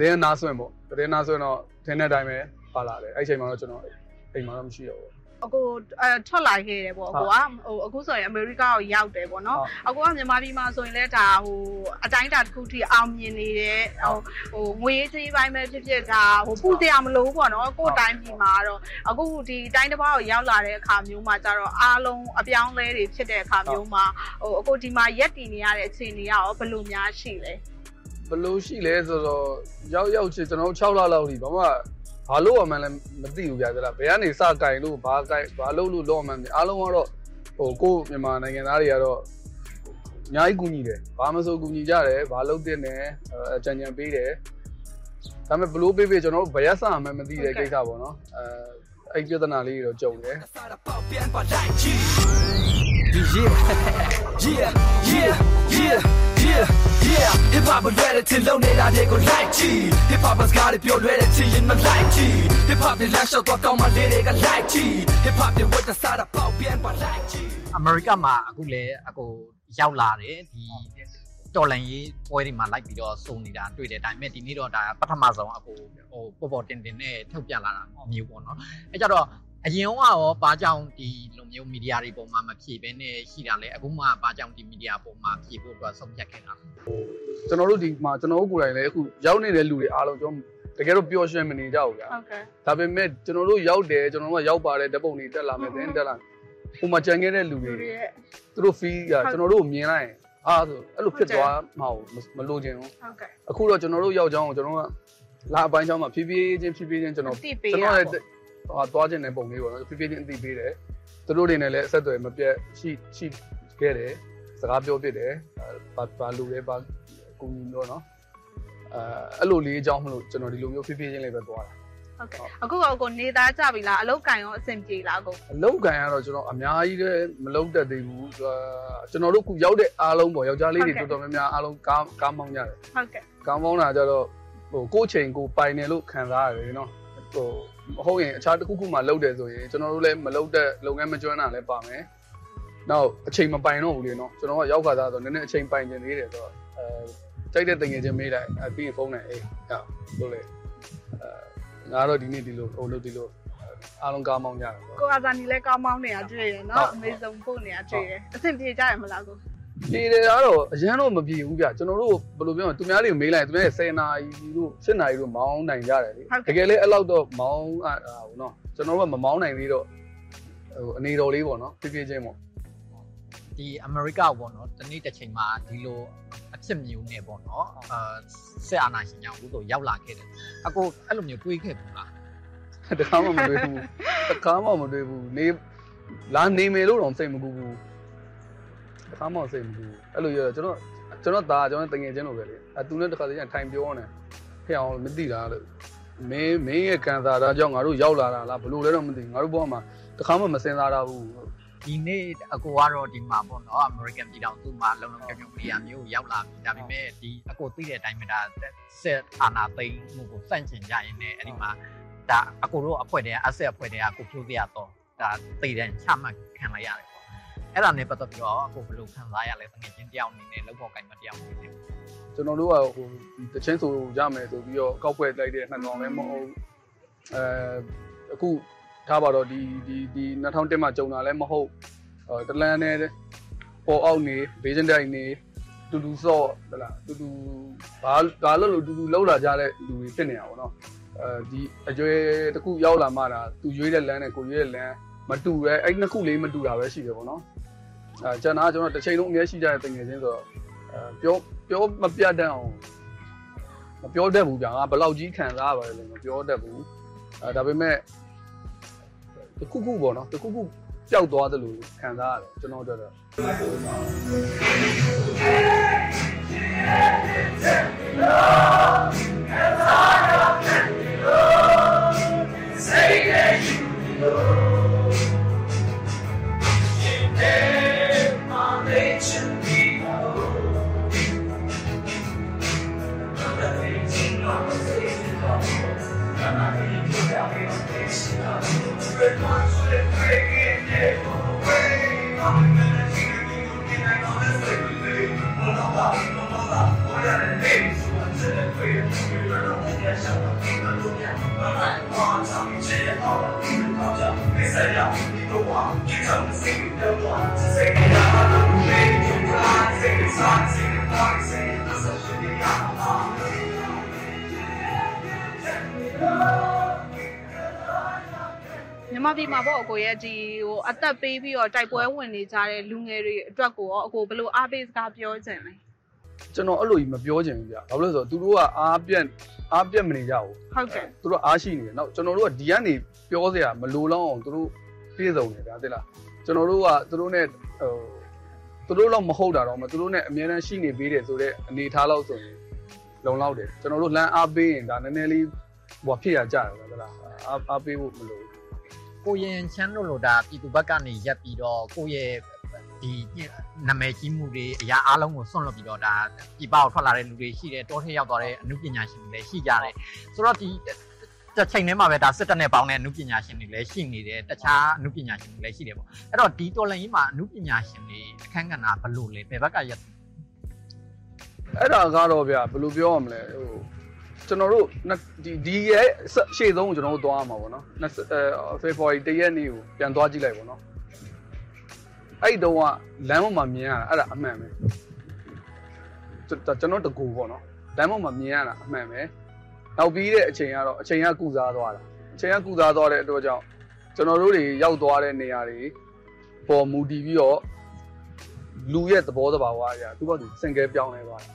တည်င်းနာဆွင့်ပေါ့တည်င်းနာဆွင့်တော့ထင်းတဲ့အတိုင်းပဲပါလာတယ်အဲ့ချိန်မှာတော့ကျွန်တော်အိမ်မှာတော့မရှိတော့ဘူး အခုအဲထွက်လာခဲ့တယ်ပေါ့အကိုကဟိုအခုဆိုရင်အမေရိကကိုရောက်တယ်ပေါ့နော်ဟုတ်အကိုကမြန်မာပြည်မှာဆိုရင်လည်းဒါဟိုအတိုင်းအတာတစ်ခုထိအောင်မြင်နေတယ်ဟိုဟိုငွေရေးကြေးပိုင်းပဲဖြစ်ဖြစ်ဒါဟိုပူစရာမလိုဘူးပေါ့နော်ကိုယ့်တိုင်းပြည်မှာတော့အခုဒီတိုင်းတစ်ပါးကိုရောက်လာတဲ့အခါမျိုးမှာကျတော့အားလုံးအပြောင်းလဲတွေဖြစ်တဲ့အခါမျိုးမှာဟိုအခုဒီမှာရက်တည်နေရတဲ့အခြေအနေကရောဘယ်လိုများရှိလဲဘယ်လိုရှိလဲဆိုတော့ရောက်ရောက်ချင်ကျွန်တော်တို့6လလောက်ထိဘာမှ ဘာလို့အမှန်းလည်းမသိဘူးဗျာသလားဘယ်ကနေစကင်လို့ဘာကင်ဘာလို့လို့တော့အမှန်းမသိအားလုံးကတော့ဟိုကိုယ့်မြန်မာနိုင်ငံသားတွေကတော့အများကြီးကူညီတယ်ဘာမဆိုကူညီကြတယ်ဘာလုပ်တဲ့နဲ့အကြံဉာဏ်ပေးတယ်ဒါပေမဲ့ဘလို့ပေးပေးကျွန်တော်တို့ဘယ်ရစအမှန်းမသိတဲ့ကိစ္စပေါ့နော်အဲအဲ့ပြဿနာလေးတွေတော့ကြုံတယ် Yeah, yeah, yeah, yeah, yeah. Hip hop လွယ်တဲ့ချင်လုံးနေတာတွေကို like ကြည့် Hip hop စကားတွေပြောလွယ်တဲ့ချင်ရင်မ like ကြည့် Hip hop တွေလမ်းလျှောက်တော့ကောင်းမှလေးတွေက like ကြည့် Hip hop တွေဝတ်တဲ့စားတာပေါက်ပြန်ပါ like ကြည့်အမေရိကမှာအခုလည်းအခုရောက်လာတယ်ဒီတော်လန်ရေးပွဲတွေမှာလိုက်ပြီးတော့စုံနေတာတွေ့တယ်ဒါပေမဲ့ဒီနေ့တော့ဒါပထမဆုံးအခုဟိုပေါ်ပေါ်တင်တင်နဲ့ထုတ်ပြလာတာမျိုးပေါ့နော်အဲကြတော့ အရင်ကရောဘာကြောင့်ဒီလိုမျိုးမီဒီယာတွေပေါ်မှာမဖြေဘဲနဲ့ရှိတာလဲအခုမှဘာကြောင့်ဒီမီဒီယာပေါ်မှာဖြေဖို့အတွက်ဆုံးဖြတ်ခဲ့တာလဲကျွန်တော်တို့ဒီမှာကျွန်တော်တို့ကိုယ်တိုင်လည်းအခုရောက်နေတဲ့လူတွေအားလုံးကျွန်တော်တကယ်တော့ပျော်ရွှင်မနေကြဘူးဗျာဟုတ်ကဲ့ဒါပေမဲ့ကျွန်တော်တို့ရောက်တယ်ကျွန်တော်တို့ကရောက်ပါတယ်ဓာတ်ပုံတွေတက်လာမယ်သတင်းတက်လာဟိုမှာကြံခဲ့တဲ့လူတွေလူတွေရဲ့သူတို့ feel ကကျွန်တော်တို့ကိုမြင်လိုက်ရင်အာဆိုအဲ့လိုဖြစ်သွားမှာမလို့ခြင်းဘူးဟုတ်ကဲ့အခုတော့ကျွန်တော်တို့ရောက်ကြောင်းကိုကျွန်တော်ကလာအပိုင်းချောင်းမှာဖြည်းဖြည်းချင်းဖြည်းဖြည်းချင်းကျွန်တော်အသိပေးကျွန်ရတော်ပါလည်း ဟောသွားခြင်းတဲ့ပုံလေးပေါ့နော်ဖြည်းဖြည်းချင်းအသိပေးတယ်သူတို့တွေနဲ့လည်းအဆက်အသွယ်မပြတ်ရှိရှိခဲ့တယ်စကားပြောဖြစ်တယ်ဘာဘာလူလဲဘာကူညီလို့နော်အဲအဲ့လိုလေးအကြောင်းမလို့ကျွန်တော်ဒီလိုမျိုးဖြည်းဖြည်းချင်းလေးပဲသွားတာဟုတ်ကဲ့အခုကကိုနေသားကြပြီလားအလုတ်ကင်ရောအဆင်ပြေလားကိုအလောက်ကန်ကတော့ကျွန်တော်အများကြီးလည်းမလောက်တတ်သေးဘူးအာကျွန်တော်တို့ခုရောက်တဲ့အားလုံးပေါ့ယောက်ျားလေးတွေတော်တော်များများအားလုံးကားကားမောင်းကြတယ်ဟုတ်ကဲ့ကားမောင်းတာကြတော့ဟိုကိုယ့်ချိန်ကိုပိုင်တယ်လို့ခံစားရတယ်နော်ဟိုမ ဟုတ်ရင်အခြားတစ်ခုခုမှလောက်တယ်ဆိုရင်ကျွန်တော်တို့လည်းမလောက်တဲ့လုပ်ငန်းမကျွမ်းတာလည်းပါမယ်နောက်အချိန်မပိုင်တော့ဘူးလေနော်ကျွန်တော်ကရောက်ခါသားဆိုနည်းနည်းအချိန်ပိုင်နေသေးတယ်ဆိုတော့အဲကြိုက်တဲ့တငယ်ချင်းမေးလိုက်အပြီးဖုန်းနဲ့အေးဟောလို့လေအဲငါတော့ဒီနေ့ဒီလိုဟိုလို့ဒီလိုအားလုံးကားမောင်းကြတယ်ဆိုတော့ကိုအာဇာနီလည်းကောင်းမောင်းနေတာတွေ့ရနော်အမေဆုံးဖို့နေတာတွေ့ရအဆင်ပြေကြရမလားကို ဒီတွေကတော့အရန်တော့မပြေဘူးဗျကျွန်တော်တို့ဘယ်လိုပြောမလဲသူများတွေကိုမေးလိုက်သူများတွေ10နာရီတို့7နာရီတို့မောင်းနိုင်ကြတယ်လေတကယ်လည်းအဲ့လောက်တော့မောင်းအာဘူးနော်ကျွန်တော်တို့ကမမောင်းနိုင်သေးတော့ဟိုအနေတော်လေးပေါ့နော်ဖြည်းဖြည်းချင်းပေါ့ဒီအမေရိကပေါ့နော်တနေ့တစ်ချိန်မှာဒီလိုအဖြစ်မျိုးနဲ့ပေါ့နော်အာဆက်အာနာရှင်ကြောင့်ဦးတို့ရောက်လာခဲ့တယ်အကိုအဲ့လိုမျိုးတွေးခဲ့ဘူးလားတခါမှမတွေ့ဘူးတခါမှမတွေ့ဘူးနေလာနေမယ်လို့တော့စိတ်မကူဘူးတ ခါမှစိတ်မကူဘူးအဲ့လိုရတော့ကျွန်တော်ကျွန်တော်သားကျွန်တော်တငယ်ချင်းလိုပဲလေအဲသူနဲ့တခါတည်းထိုင်ပြောနေဖျက်အောင်မသိတာလို့မင်းမင်းရဲ့ကန်စာတာကြောင့်ငါတို့ရောက်လာတာလားဘလို့လဲတော့မသိဘူးငါတို့ဘောမှာတခါမှမစင်စားတာဘူးဒီနေ့အကိုကတော့ဒီမှာပေါ့နော်အမေရိကန်ပြည်ထောင်စုမှာလုံလုံချုံချုံနေရာမျိုးကိုရောက်လာပြီဒါပေမဲ့ဒီအကိုသိတဲ့အတိုင်းပဲဒါဆက်အာနာသိန်းမှုကိုစန့်ကျင်ကြရင်လည်းအဲ့ဒီမှာဒါအကိုတို့အဖွဲ့တည်းအဆက်အဖွဲ့တည်းကကိုဖြိုးပြရတော့ဒါသိတဲ့ချမှတ်ခံလိုက်ရတယ်ပေါ့ အဲ့ဒါနဲ့ပတ်သက်ပြီးတော့အကိုဘယ်လိုခံစားရလဲတကယ်ချင်းတယောက်အနေနဲ့လောက်ပေါ်ကိုင်မတယောက်အနေနဲ့ကျွန်တော်တို့ကဟိုတချင်းဆိုရမယ်ဆိုပြီးတော့ကောက်ွက်လိုက်တဲ့နှစ်ကောင်လည်းမဟုတ်အဲအခုထားပါတော့ဒီဒီဒီ2001မှာကြုံတာလည်းမဟုတ်အဲတလန်းနဲ့ပေါ်အောက်နေဘေးစင်တိုင်းနေတူတူစော့ဟလားတူတူဘာဘာလို့လို့တူတူလောက်လာကြတဲ့လူတွေဖြစ်နေတာပေါ့နော်အဲဒီအကျွဲတစ်ခုရောက်လာမှတာသူရွေးတဲ့လမ်းနဲ့ကိုရွေးတဲ့လမ်းမတူရဲအဲ့နှစ်ခုလေးမတူတာပဲရှိတယ်ပေါ့နော် အဲကျွန်တော်ကကျွန်တော်တစ်ချိန်လုံးအများရှိကြတဲ့တင်ငယ်ချင်းဆိုတော့အဲပြောပြောမပြတ်တတ်အောင်မပြောတတ်ဘူးဗျာငါဘယ်လောက်ကြီးခံစားရပါလဲလို့မပြောတတ်ဘူးအဲဒါပေမဲ့တခုခုပေါ့နော်တခုခုပျောက်သွားတယ်လို့ခံစားရတယ်ကျွန်တော်တို့တော့ သက်ပေးပြီးတော့တိုက်ပွဲဝင်နေကြတဲ့လူငယ်တွေအတွက်ကိုရောအကိုဘယ်လိုအားပေးစကားပြောချင်လဲကျွန်တော်အဲ့လိုကြီးမပြောချင်ဘူးဗျာဘာလို့လဲဆိုတော့သူတို့ကအားပြက်အားပြက်မနေကြဘူးဟုတ်ကဲ့သူတို့အားရှိနေတယ်နောက်ကျွန်တော်တို့ကဒီကနေပြောစရာမလိုလောက်အောင်သူတို့ပြည့်စုံနေဗျာသိလားကျွန်တော်တို့ကသူတို့ ਨੇ ဟိုသူတို့လောက်မဟုတ်တာတော့မသူတို့ ਨੇ အများအားရှိနေပေးတယ်ဆိုတော့အနေထားလောက်ဆိုရင်လုံလောက်တယ်ကျွန်တော်တို့လမ်းအားပေးရင်ဒါနည်းနည်းလေးဟိုဖြစ်ရကြတယ်ဗျာသိလားအားအားပေးဖို့မလိုဘူး ကိုရင်ချမ်းတို့လိုဒါပြည်သူဘက်ကနေရက်ပြီးတော့ကိုရဲ့ဒီနာမည်ကြီးမှုတွေအရာအလုံးကိုစွန့်လွတ်ပြီးတော့ဒါပြည်ပကိုထွက်လာတဲ့လူတွေရှိတယ်တောထဲရောက်သွားတဲ့အမှုပညာရှင်တွေလည်းရှိကြတယ်ဆိုတော့ဒီတစ်ချိန်တည်းမှာပဲဒါစစ်တပ်နဲ့ပေါင်းတဲ့အမှုပညာရှင်တွေလည်းရှိနေတယ်တခြားအမှုပညာရှင်တွေလည်းရှိတယ်ပေါ့အဲ့တော့ဒီတော်လန်ကြီးမှာအမှုပညာရှင်တွေအခန်းကဏ္ဍဘယ်လိုလဲဘယ်ဘက်ကရက်အဲ့ဒါကတော့ဗျာဘယ်လိုပြောရမလဲဟို ကျွန်တော်တို့ဒီဒီရဲ့ရှေ့ဆုံးကိုကျွန်တော်တို့သွားရမှာပေါ့နော်အဲဖေဖော်ဝါရီတရက်နေ့ကိုပြန်သွားကြည့်လိုက်ပေါ့နော်အဲ့ဒီတော့ကလမ်းပေါ်မှာမြင်ရတာအဲ့ဒါအမှန်ပဲကျွန်တော်တကူပေါ့နော်လမ်းပေါ်မှာမြင်ရတာအမှန်ပဲနောက်ပြီးတဲ့အချိန်ကတော့အချိန်ကကုစားသွားတာအချိန်ကကုစားသွားတဲ့အတွက်ကြောင့်ကျွန်တော်တို့တွေရောက်သွားတဲ့နေရာတွေပေါ်မူတည်ပြီးတော့လူရဲ့သဘောတဘာဝအရာသူ့ဘာသူစင်ကဲပြောင်းလဲသွားတယ်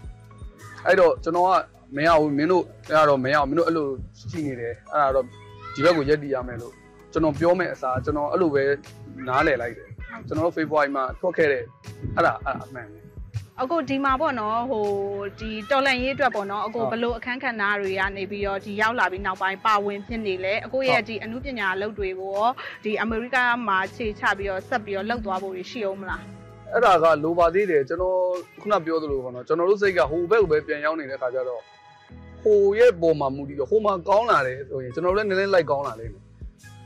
အဲ့တော့ကျွန်တော်က မရဘူးမင်းတို့အဲ့တော့မရအောင်မင်းတို့အဲ့လိုရှိနေတယ်အဲ့ဒါတော့ဒီဘက်ကိုရက်တည်ရမယ်လို့ကျွန်တော်ပြောမဲ့အစားကျွန်တော်အဲ့လိုပဲနားလည်လိုက်တယ်ကျွန်တော်တို့ February မှာထွက်ခဲ့တဲ့အဲ့ဒါအဲ့ဒါအမှန်ပဲအခုဒီမှာပေါ့နော်ဟိုဒီတော်လန်ရေးအတွက်ပေါ့နော်အခုဘလို့အခန်းကဏ္ဍတွေကနေပြီးတော့ဒီရောက်လာပြီးနောက်ပိုင်းပါဝင်ဖြစ်နေလဲအခုရဲ့ဒီအမှုပညာအလုပ်တွေကိုရောဒီအမေရိကမှာခြေချပြီးတော့ဆက်ပြီးတော့လှုပ်သွားဖို့ရှိအောင်မလားအဲ့ဒါကလိုပါသေးတယ်ကျွန်တော်ခုနပြောသလိုပေါ့နော်ကျွန်တော်တို့စိတ်ကဟိုဘက်ကိုပဲပြန်ရောက်နေတဲ့ခါကျတော့ ဟိုရဲ့ပုံမှာမူတည်တော့ဟိုမှာကောင်းလာတယ်ဆိုရင်ကျွန်တော်တို့လည်းနည်းနည်းလိုက်ကောင်းလာလိမ့်မယ်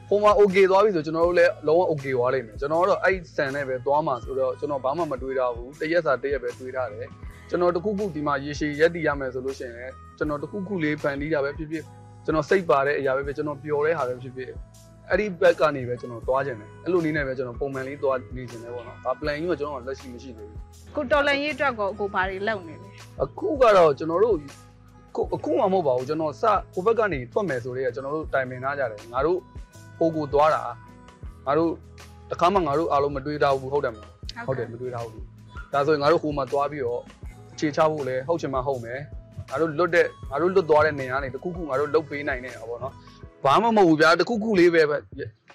ဟိုမှာ okay သွားပြီဆိုကျွန်တော်တို့လည်းလုံးဝ okay သွားလိမ့်မယ်ကျွန်တော်ကတော့အဲ့ဆန်နဲ့ပဲသွားမှာဆိုတော့ကျွန်တော်ဘာမှမတွေးထားဘူးတရက်စာတရက်ပဲတွေးထားတယ်ကျွန်တော်တခုခုဒီမှာရေရှည်ရက်တည်ရမယ်ဆိုလို့ရှိရင်ကျွန်တော်တခုခုလေးဖန်တီးတာပဲဖြစ်ဖြစ်ကျွန်တော်စိတ်ပါတဲ့အရာပဲဖြစ်ကျွန်တော်ပျော်တဲ့ဟာပဲဖြစ်ဖြစ်အဲ့ဒီဘက်ကနေပဲကျွန်တော်သွားခြင်းတယ်အဲ့လိုနည်းနဲ့ပဲကျွန်တော်ပုံမှန်လေးသွားနေခြင်းတယ်ပေါ့နော်ဒါ plan ကြီးကကျွန်တော်လက်ရှိမရှိသေးဘူးအခုတော်လန်ရေးအတွက်ကိုအခုဘာတွေလုပ်နေလဲအခုကတော့ကျွန်တော်တို့ ခုအခုမှမဟုတ်ပါဘူးကျွန်တော်စဟိုဘက်ကနေထွက်မယ်ဆိုတော့ကျွန်တော်တို့တိုင်ပင်ထားကြတယ်ငါတို့ဟိုကိုသွားတာငါတို့တခါမှငါတို့အားလုံးမတွေးထားဘူးဟုတ်တယ်မလားဟုတ်တယ်မတွေးထားဘူးဒါဆိုရင်ငါတို့ဟိုမှာသွားပြီးတော့ခြေချဖို့လဲဟုတ်ချင်မှဟုတ်မယ်ငါတို့လွတ်တဲ့ငါတို့လွတ်သွားတဲ့နေရာကနေတခုခုငါတို့လုတ်ပေးနိုင်နေတာပေါ့နော်ဘာမှမဟုတ်ဘူးဗျာတခုခုလေးပဲပဲ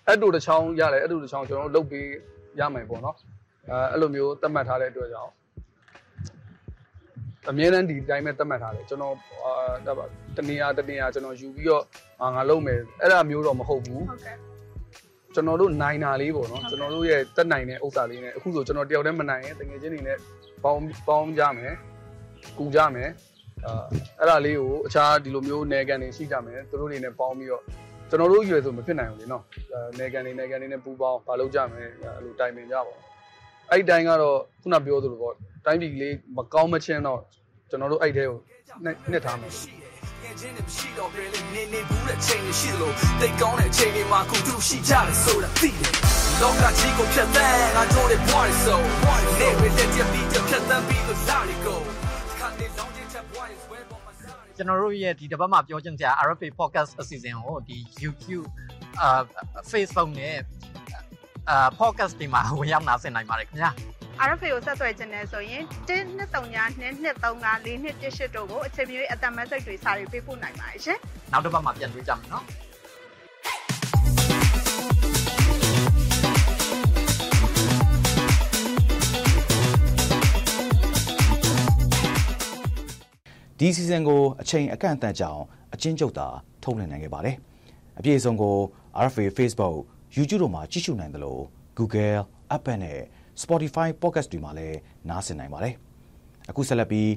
အဲ့တို့တစ်ချောင်းရတယ်အဲ့တို့တစ်ချောင်းကျွန်တော်တို့လုတ်ပေးရမယ်ပေါ့နော်အဲအဲ့လိုမျိုးသတ်မှတ်ထားတဲ့အတွက်ကြောင့် အမြဲတမ်းဒီတိုင်းပဲသတ်မှတ်ထားတယ်ကျွန်တော်အာဒါပါတနေရာတနေရာကျွန်တော်ယူပြီးတော့အာငါလုံးမယ်အဲ့ဒါမျိုးတော့မဟုတ်ဘူးဟုတ်ကဲ့ကျွန်တော်တို့နိုင်တာလေးပေါ့နော်ကျွန်တော်တို့ရဲ့တက်နိုင်တဲ့ဥစ္စာလေးနဲ့အခုဆိုကျွန်တော်တယောက်တည်းမနိုင်ရင်တကယ်ချင်းနေနဲ့ပေါင်းပေါင်းကြမယ်ကူကြမယ်အာအဲ့ဒါလေးကိုအခြားဒီလိုမျိုးနယ်ကန်တွေရှိကြမယ်သူတို့တွေနဲ့ပေါင်းပြီးတော့ကျွန်တော်တို့ရွယ်ဆိုမဖြစ်နိုင်ဘူးလေနော်နယ်ကန်တွေနယ်ကန်တွေနဲ့ပူပေါင်းဘာလုပ်ကြမယ်အဲ့လိုတိုင်ပင်ကြပါဘူးအဲ့ဒီတိုင်းကတော့ခုနပြောသလိုပေါ့ တိုင်းပြည်လေးမကောင်းမချင်းတော့ကျွန်တော်တို့အဲ့ထဲကိုနှစ်ထားမယ်ချင်းနဲ့မရှိတော့ဘယ်လဲနေနေဘူးတဲ့ချိန်တွေရှိလို့တိတ်ကောင်းတဲ့ချိန်တွေမှာခုသူရှိကြတယ်ဆိုတာသိတယ်လောကကြီးကိုဖြတ်သန်းငါတို့ရဲ့ body so နေရတဲ့ကြပြီးတဲ့ဖြတ်သန်းပြီးတော့လာရီကိုခါနေလောင်းတဲ့ body swear ပေါ်မှာစားကျွန်တော်တို့ရဲ့ဒီတစ်ပတ်မှာပြောချင်စရာ RFA podcast အစီအစဉ်ကိုဒီ YouTube အာ Facebook နဲ့အာ podcast ဒီမှာဝင်ရောက်နားဆင်နိုင်ပါတယ်ခင်ဗျာ RFA ကိုဆက်သွယ်ခြင်းနဲ့ဆိုရင်12392242118တို့ကိုအချိန်မီအတမက်စိတ်တွေစာတွေပေးပို့နိုင်ပါတယ်ရှင်နောက်တစ်ပတ်မှာပြန်တွေ့ကြမယ်နော်ဒီ season ကိုအချိန်အကန့်အသတ်ကြောင်အချင်းကျုပ်သာထုတ်လွှင့်နိုင်ခဲ့ပါတယ်။အပြည့်အစုံကို RFA Facebook YouTube တို့မှာကြည့်ရှုနိုင်သလို Google, Apple နဲ့ Spotify podcast တွေမှာလည်းနားဆင်နိုင်ပါတယ်။အခုဆက်လက်ပြီး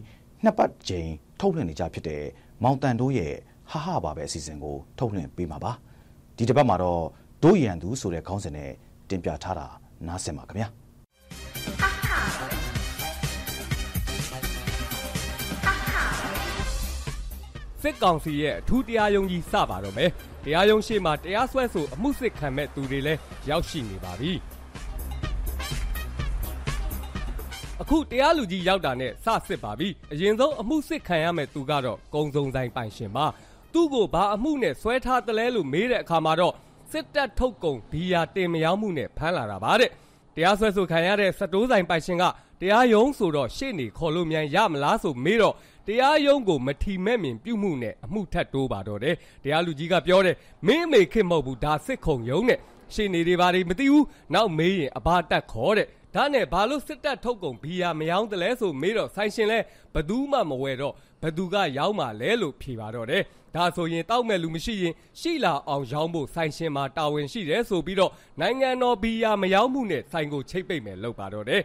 နှစ်ပတ်ချိန်ထုတ်လွှင့်နေကြဖြစ်တဲ့မောင်တန်တို့ရဲ့ဟာဟာပါပဲအစီအစဉ်ကိုထုတ်လွှင့်ပေးမှာပါ။ဒီတစ်ပတ်မှာတော့ဒို့ရန်သူဆိုတဲ့ခေါင်းစဉ်နဲ့တင်ပြထားတာနားဆင်ပါခင်ဗျာ။စစ်ကောင်စီရဲ့အထူးတရားရုံးကြီးစပါတော့မယ်။တရားရုံးရှိမှတရားစွဲဆိုအမှုစစ်ခံမဲ့သူတွေလည်းရောက်ရှိနေပါပြီ။ အခုတရားလူကြီးရောက်တာနဲ့စစစ်ပါပြီ။အရင်ဆုံးအမှုစစ်ခံရမဲ့သူကတော့ကုံစုံဆိုင်ပိုင်ရှင်ပါ။သူ့ကိုဘာအမှုနဲ့ဆွဲထားတလဲလို့မေးတဲ့အခါမှာတော့စစ်တပ်ထုတ်ကုန်ဘီယာတင်မရောက်မှုနဲ့ဖမ်းလာတာပါတဲ့။တရားစွဲဆိုခံရတဲ့စတိုးဆိုင်ပိုင်ရှင်ကတရားရုံးဆိုတော့ရှေ့နေခေါ်လို့မြန်ရမလားဆိုမေးတော့တရားရုံးကိုမထီမဲ့မြင်ပြုမှုနဲ့အမှုထပ်တိုးပါတော့တယ်တရားလူကြီးကပြောတယ်မင်းအမေခင်မဟုတ်ဘူးဒါစစ်ခုံရုံးနဲ့ရှေ့နေတွေဘာတွေမသိဘူးနောက်မေးရင်အဘတက်ခေါ်တဲ့ ဒါနဲ့ဘာလို့စစ်တပ်ထုတ်ကုန်ဘီယာမယောင်းတလဲဆိုမေးတော့ဆိုင်ရှင်လဲဘသူမှမဝယ်တော့ဘသူကရောင်းမှလဲလို့ဖြေပါတော့တယ်ဒါဆိုရင်တောက်မဲ့လူမရှိရင်ရှိလာအောင်ရောင်းဖို့ဆိုင်ရှင်မှာတာဝန်ရှိတယ်ဆိုပြီးတော့နိုင်ငံတော်ဘီယာမယောင်းမှုနဲ့ဆိုင်ကိုချိတ်ပိတ်မယ်လုပ်ပါတော့တယ်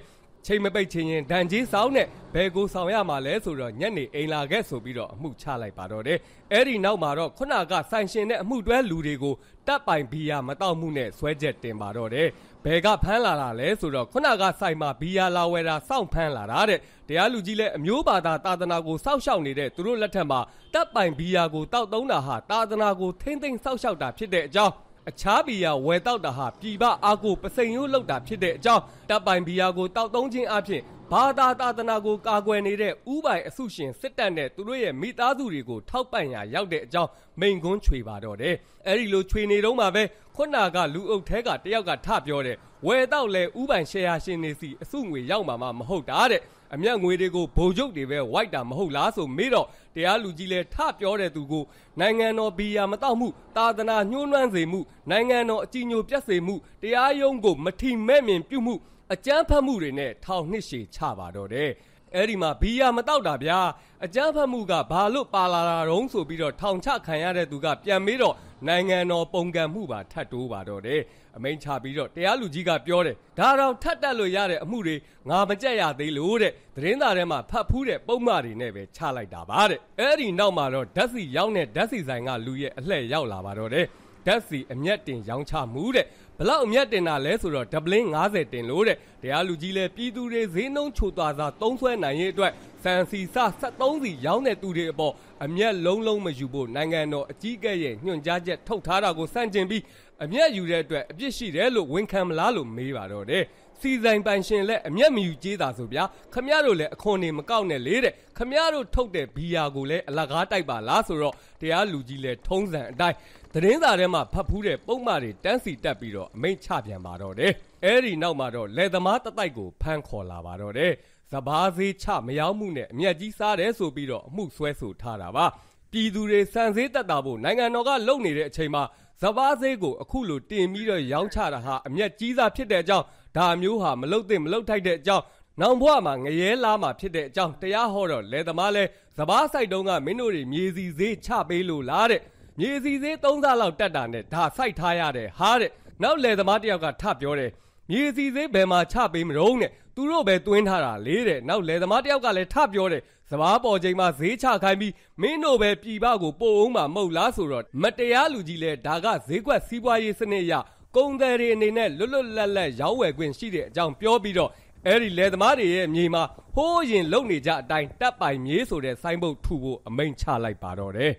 ချိန်မပိတ်ချင်းရင်ဒဏ်ကြီးဆောင်နဲ့ဘယ်ကိုဆောင်ရမှာလဲဆိုတော့ညနေအိမ်လာခဲ့ဆိုပြီးတော့အမှုချလိုက်ပါတော့တယ်အဲ့ဒီနောက်မှာတော့ခုနကဆိုင်ရှင်နဲ့အမှုတွဲလူတွေကိုတပ်ပိုင်ဘီယာမတောက်မှုနဲ့ဆွဲချက်တင်ပါတော့တယ် ဘယ်ကဖမ်းလာတာလဲဆိုတော့ခုနကဆိုင်မှာဘီယာလာဝယ်တာစောင့်ဖမ်းလာတာတဲ့တရားလူကြီးလည်းအမျိုးဘာသာတာသနာကိုစောက်ရှောက်နေတဲ့သူတို့လက်ထက်မှာတပ်ပိုင်ဘီယာကိုတောက်သုံးတာဟာတာသနာကိုထိမ့်သိမ့်စောက်ရှောက်တာဖြစ်တဲ့အကြောင်းအခြားဘီယာဝယ်တောက်တာဟာပြည်ပအာကိုပစိန်ရိုးလောက်တာဖြစ်တဲ့အကြောင်းတပ်ပိုင်ဘီယာကိုတောက်သုံးခြင်းအပြင် ဘာသာတာသနာကိုကာကွယ်နေတဲ့ဥပိုင်အစုရှင်စစ်တပ်နဲ့သူတို့ရဲ့မိသားစုတွေကိုထောက်ပံ့ရာရောက်တဲ့အကြောင်းမိန်ကွန်းချွေပါတော့တယ်အဲဒီလိုချွေနေတော့မှပဲခုနကလူအုပ်ထဲကတယောက်ကထပြောတယ်ဝယ်တော့လဲဥပိုင်ရှယ်ယာရှင်နေစီအစုငွေရောက်မှာမဟုတ်တာတဲ့အမျက်ငွေတွေကိုဗိုလ်ချုပ်တွေပဲဝိုက်တာမဟုတ်လားဆိုမေးတော့တရားလူကြီးလဲထပြောတဲ့သူကိုနိုင်ငံတော်ဘီယာမတောက်မှုတာသနာညှိုးနှွမ်းစေမှုနိုင်ငံတော်အကြီးညိုပြတ်စေမှုတရားရုံးကိုမထီမဲ့မြင်ပြုမှု အကြမ်းဖက်မှုတွေနဲ့ထောင်နှစ်ရှည်ချပါတော့တယ်အဲ့ဒီမှာဘီယာမတောက်တာဗျာအကြမ်းဖက်မှုကဘာလို့ပါလာတာတုံးဆိုပြီးတော့ထောင်ချခံရတဲ့သူကပြန်မေးတော့နိုင်ငံတော်ပုံကံမှုပါထတ်တိုးပါတော့တယ်အမိန်ချပြီးတော့တရားလူကြီးကပြောတယ်ဒါတော့ထတ်တက်လို့ရတဲ့အမှုတွေငါမကြက်ရသေးလို့တဲ့သတင်းသားထဲမှာဖတ်ဖူးတဲ့ပုံမှန်တွေနဲ့ပဲချလိုက်တာပါတဲ့အဲ့ဒီနောက်မှာတော့ဓာတ်စီရောက်တဲ့ဓာတ်စီဆိုင်ကလူရဲ့အလှည့်ရောက်လာပါတော့တယ် ဓာတ်စီအမျက်တင်ရောင်းချမှုတဲ့ဘလောက်အမျက်တင်တာလဲဆိုတော့ဒပလင်း90တင်လို့တဲ့တရားလူကြီးလဲပြည်သူတွေဈေးနှုန်းချိုသွားစာသုံးဆွဲနိုင်ရေးအတွက်စံစီစ73စီရောင်းတဲ့သူတွေအပေါ်အမျက်လုံးလုံးမယူဖို့နိုင်ငံတော်အကြီးအကဲရဲ့ညွှန်ကြားချက်ထုတ်ထားတာကိုစန့်ကျင်ပြီးအမျက်ယူတဲ့အတွက်အပြစ်ရှိတယ်လို့ဝန်ခံမလားလို့မေးပါတော့တယ်စီဆိုင်ပိုင်ရှင်လက်အမျက်မယူကြေးတာဆိုဗျာခမရတို့လည်းအခွန်နေမကောက်နဲ့လေတဲ့ခမရတို့ထုတ်တဲ့ဘီယာကိုလည်းအလကားတိုက်ပါလားဆိုတော့တရားလူကြီးလည်းထုံးစံအတိုင်း သတင်းစာထဲမှာဖတ်ဖူးတဲ့ပုံမှန်တွေတန်းစီတက်ပြီးတော့အမိန့်ချပြန်ပါတော့တယ်အဲ့ဒီနောက်မှာတော့လယ်သမားတတိုက်ကိုဖမ်းခေါ်လာပါတော့တယ်စဘာသေးချမရောက်မှုနဲ့အမျက်ကြီးစားတယ်ဆိုပြီးတော့အမှုဆွဲဆိုထားတာပါပြည်သူတွေစံစည်းတက်တာဖို့နိုင်ငံတော်ကလုပ်နေတဲ့အချိန်မှာစဘာသေးကိုအခုလိုတင်ပြီးတော့ရောင်းချတာဟာအမျက်ကြီးစားဖြစ်တဲ့အကြောင်းဒါမျိုးဟာမလုတ်သင့်မလုတ်ထိုက်တဲ့အကြောင်းနောင်ဘွားမှာငရဲလားမှာဖြစ်တဲ့အကြောင်းတရားဟောတော့လယ်သမားလဲစဘာဆိုင်တုံးကမင်းတို့တွေမြေစီဈေးချပေးလို့လားတဲ့ မြေစီဈေး3ဆလောက်တက်တာနဲ့ဒါစိုက်ထားရတယ်ဟာတဲ့နောက်လယ်သမားတယောက်ကထပြောတယ်မြေစီဈေးဘယ်မှာချပေးမလို့နဲ့သူတို့ပဲတွင်းထားတာလေတဲ့နောက်လယ်သမားတယောက်ကလည်းထပြောတယ်စဘာပေါ်ချိန်မှာဈေးချခိုင်းပြီးမင်းတို့ပဲပြည်ပကိုပို့အောင်မှာမဟုတ်လားဆိုတော့မတရားလူကြီးလဲဒါကဈေးကွက်စီးပွားရေးစနစ်အရကုန်သည်တွေအနေနဲ့လွတ်လွတ်လပ်လပ်ရောင်းဝယ်ခွင့်ရှိတဲ့အကြောင်းပြောပြီးတော့အဲ့ဒီလယ်သမားတွေရဲ့မြေမှာဟိုးရင်လုံနေကြအတိုင်းတပ်ပိုင်မြေဆိုတဲ့ဆိုင်းဘုတ်ထူဖို့အမိန့်ချလိုက်ပါတော့တယ်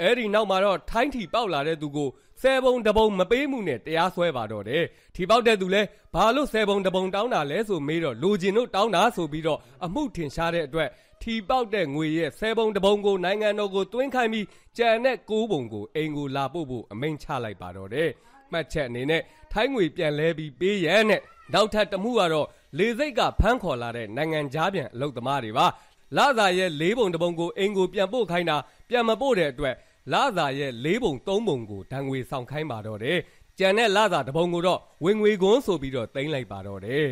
အဲ့ဒီနောက်မှာတော့ထိုင်းထီပေါက်လာတဲ့သူကိုဆယ်ပုံတပုံမပေးမှုနဲ့တရားစွဲပါတော့တယ်ထီပေါက်တဲ့သူလဲဘာလို့ဆယ်ပုံတပုံတောင်းတာလဲဆိုမေးတော့လူကျင်တို့တောင်းတာဆိုပြီးတော့အမှုထင်ရှားတဲ့အတွက်ထီပေါက်တဲ့ငွေရဲ့ဆယ်ပုံတပုံကိုနိုင်ငံတော်ကိုတွင်းခိုင်းပြီးကြံတဲ့ကိုးပုံကိုအိမ်ကိုလာပို့ဖို့အမိန့်ချလိုက်ပါတော့တယ်မှတ်ချက်အနေနဲ့ထိုင်းငွေပြန်လဲပြီးပေးရန်နဲ့နောက်ထပ်တမှုကတော့လေစိတ်ကဖမ်းခေါ်လာတဲ့နိုင်ငံသားပြန်အလုပ်သမားတွေပါ လာသာရဲ့၄ပုံတပုံကိုအိမ်ကိုပြန်ပို့ခိုင်းတာပြန်မပို့တဲ့အတွက်လာသာရဲ့၄ပုံ၃ပုံကိုဒဏ်ငွေဆောင်ခိုင်းပါတော့တယ်ကြံတဲ့လာသာတပုံကိုတော့ဝင်ငွေကွန်းဆိုပြီးတော့တင်လိုက်ပါတော့တယ်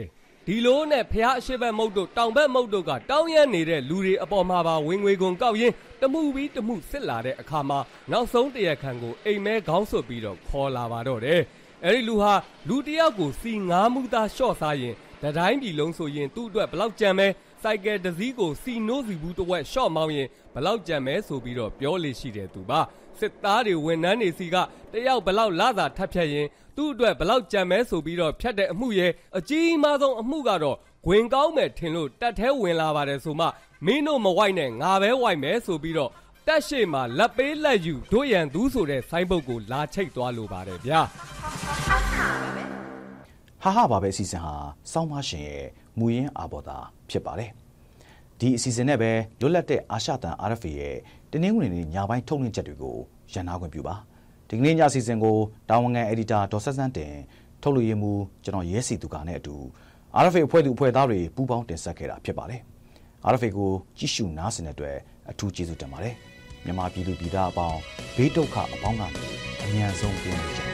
ဒီလိုနဲ့ဖះအရှိဘက်မုတ်တို့တောင်ဘက်မုတ်တို့ကတောင်းရမ်းနေတဲ့လူတွေအပေါ်မှာပါဝင်ငွေကွန်ကောက်ရင်းတမှုပြီးတမှုစစ်လာတဲ့အခါမှာနောက်ဆုံးတရခန်ကိုအိမ်မဲခေါင်းဆွပြီးတော့ခေါ်လာပါတော့တယ်အဲ့ဒီလူဟာလူတယောက်ကိုစီငါးမှုသားရှော့စားရင်တတိုင်းပြည်လုံးဆိုရင်သူ့အတွက်ဘလောက်ကြံမဲ စိုက်ကယ်တစ်စီးကိုစီနိုးစီဘူးတစ်ဝက်ရှော့မောင်းရင်ဘလောက်ကြံမဲဆိုပြီးတော့ပြောလေရှိတယ်သူပါစစ်သားတွေဝန်ထမ်းတွေစီကတယောက်ဘလောက်လာသာထပ်ဖြတ်ရင်သူ့အတွက်ဘလောက်ကြံမဲဆိုပြီးတော့ဖြတ်တဲ့အမှုရဲ့အကြီးမားဆုံးအမှုကတော့ဂွင်ကောင်းမယ်ထင်လို့တက်သေးဝင်လာပါတယ်ဆိုမှမင်းတို့မဝိုက်နဲ့ငါပဲဝိုက်မယ်ဆိုပြီးတော့တက်ရှိမှာလက်ပေးလက်ယူတို့ရန်သူဆိုတဲ့ဆိုင်းပုတ်ကိုလာချိတ်သွားလိုပါတယ်ဗျာဟာဟာပါပဲအစီအစဉ်ဟာစောင်းမရှင်ရဲ့ မူရင်းအာဘော်တာဖြစ်ပါတယ်ဒီအစီအစဉ်နဲ့ပဲလွတ်လပ်တဲ့အာရှတန် RFA ရဲ့တင်းနှင်းဝင်နေညပိုင်းထုတ်လွှင့်ချက်တွေကိုရန်နာခွင့်ပြုပါဒီကနေ့ညအစီအစဉ်ကိုတာဝန်ခံအက်ဒီတာဒေါ်ဆက်ဆန်းတင်ထုတ်လွှင့်ရမှုကျွန်တော်ရဲစီသူကနဲ့အတူ RFA အဖွဲ့သူအဖွဲ့သားတွေပူးပေါင်းတင်ဆက်ခဲ့တာဖြစ်ပါတယ် RFA ကိုကြည့်ရှုနားဆင်တဲ့အတွက်အထူးကျေးဇူးတင်ပါတယ်မြန်မာပြည်သူပြည်သားအပေါင်းဘေးဒုက္ခအပေါင်းကနေအမြန်ဆုံးပြေးနေကြပါ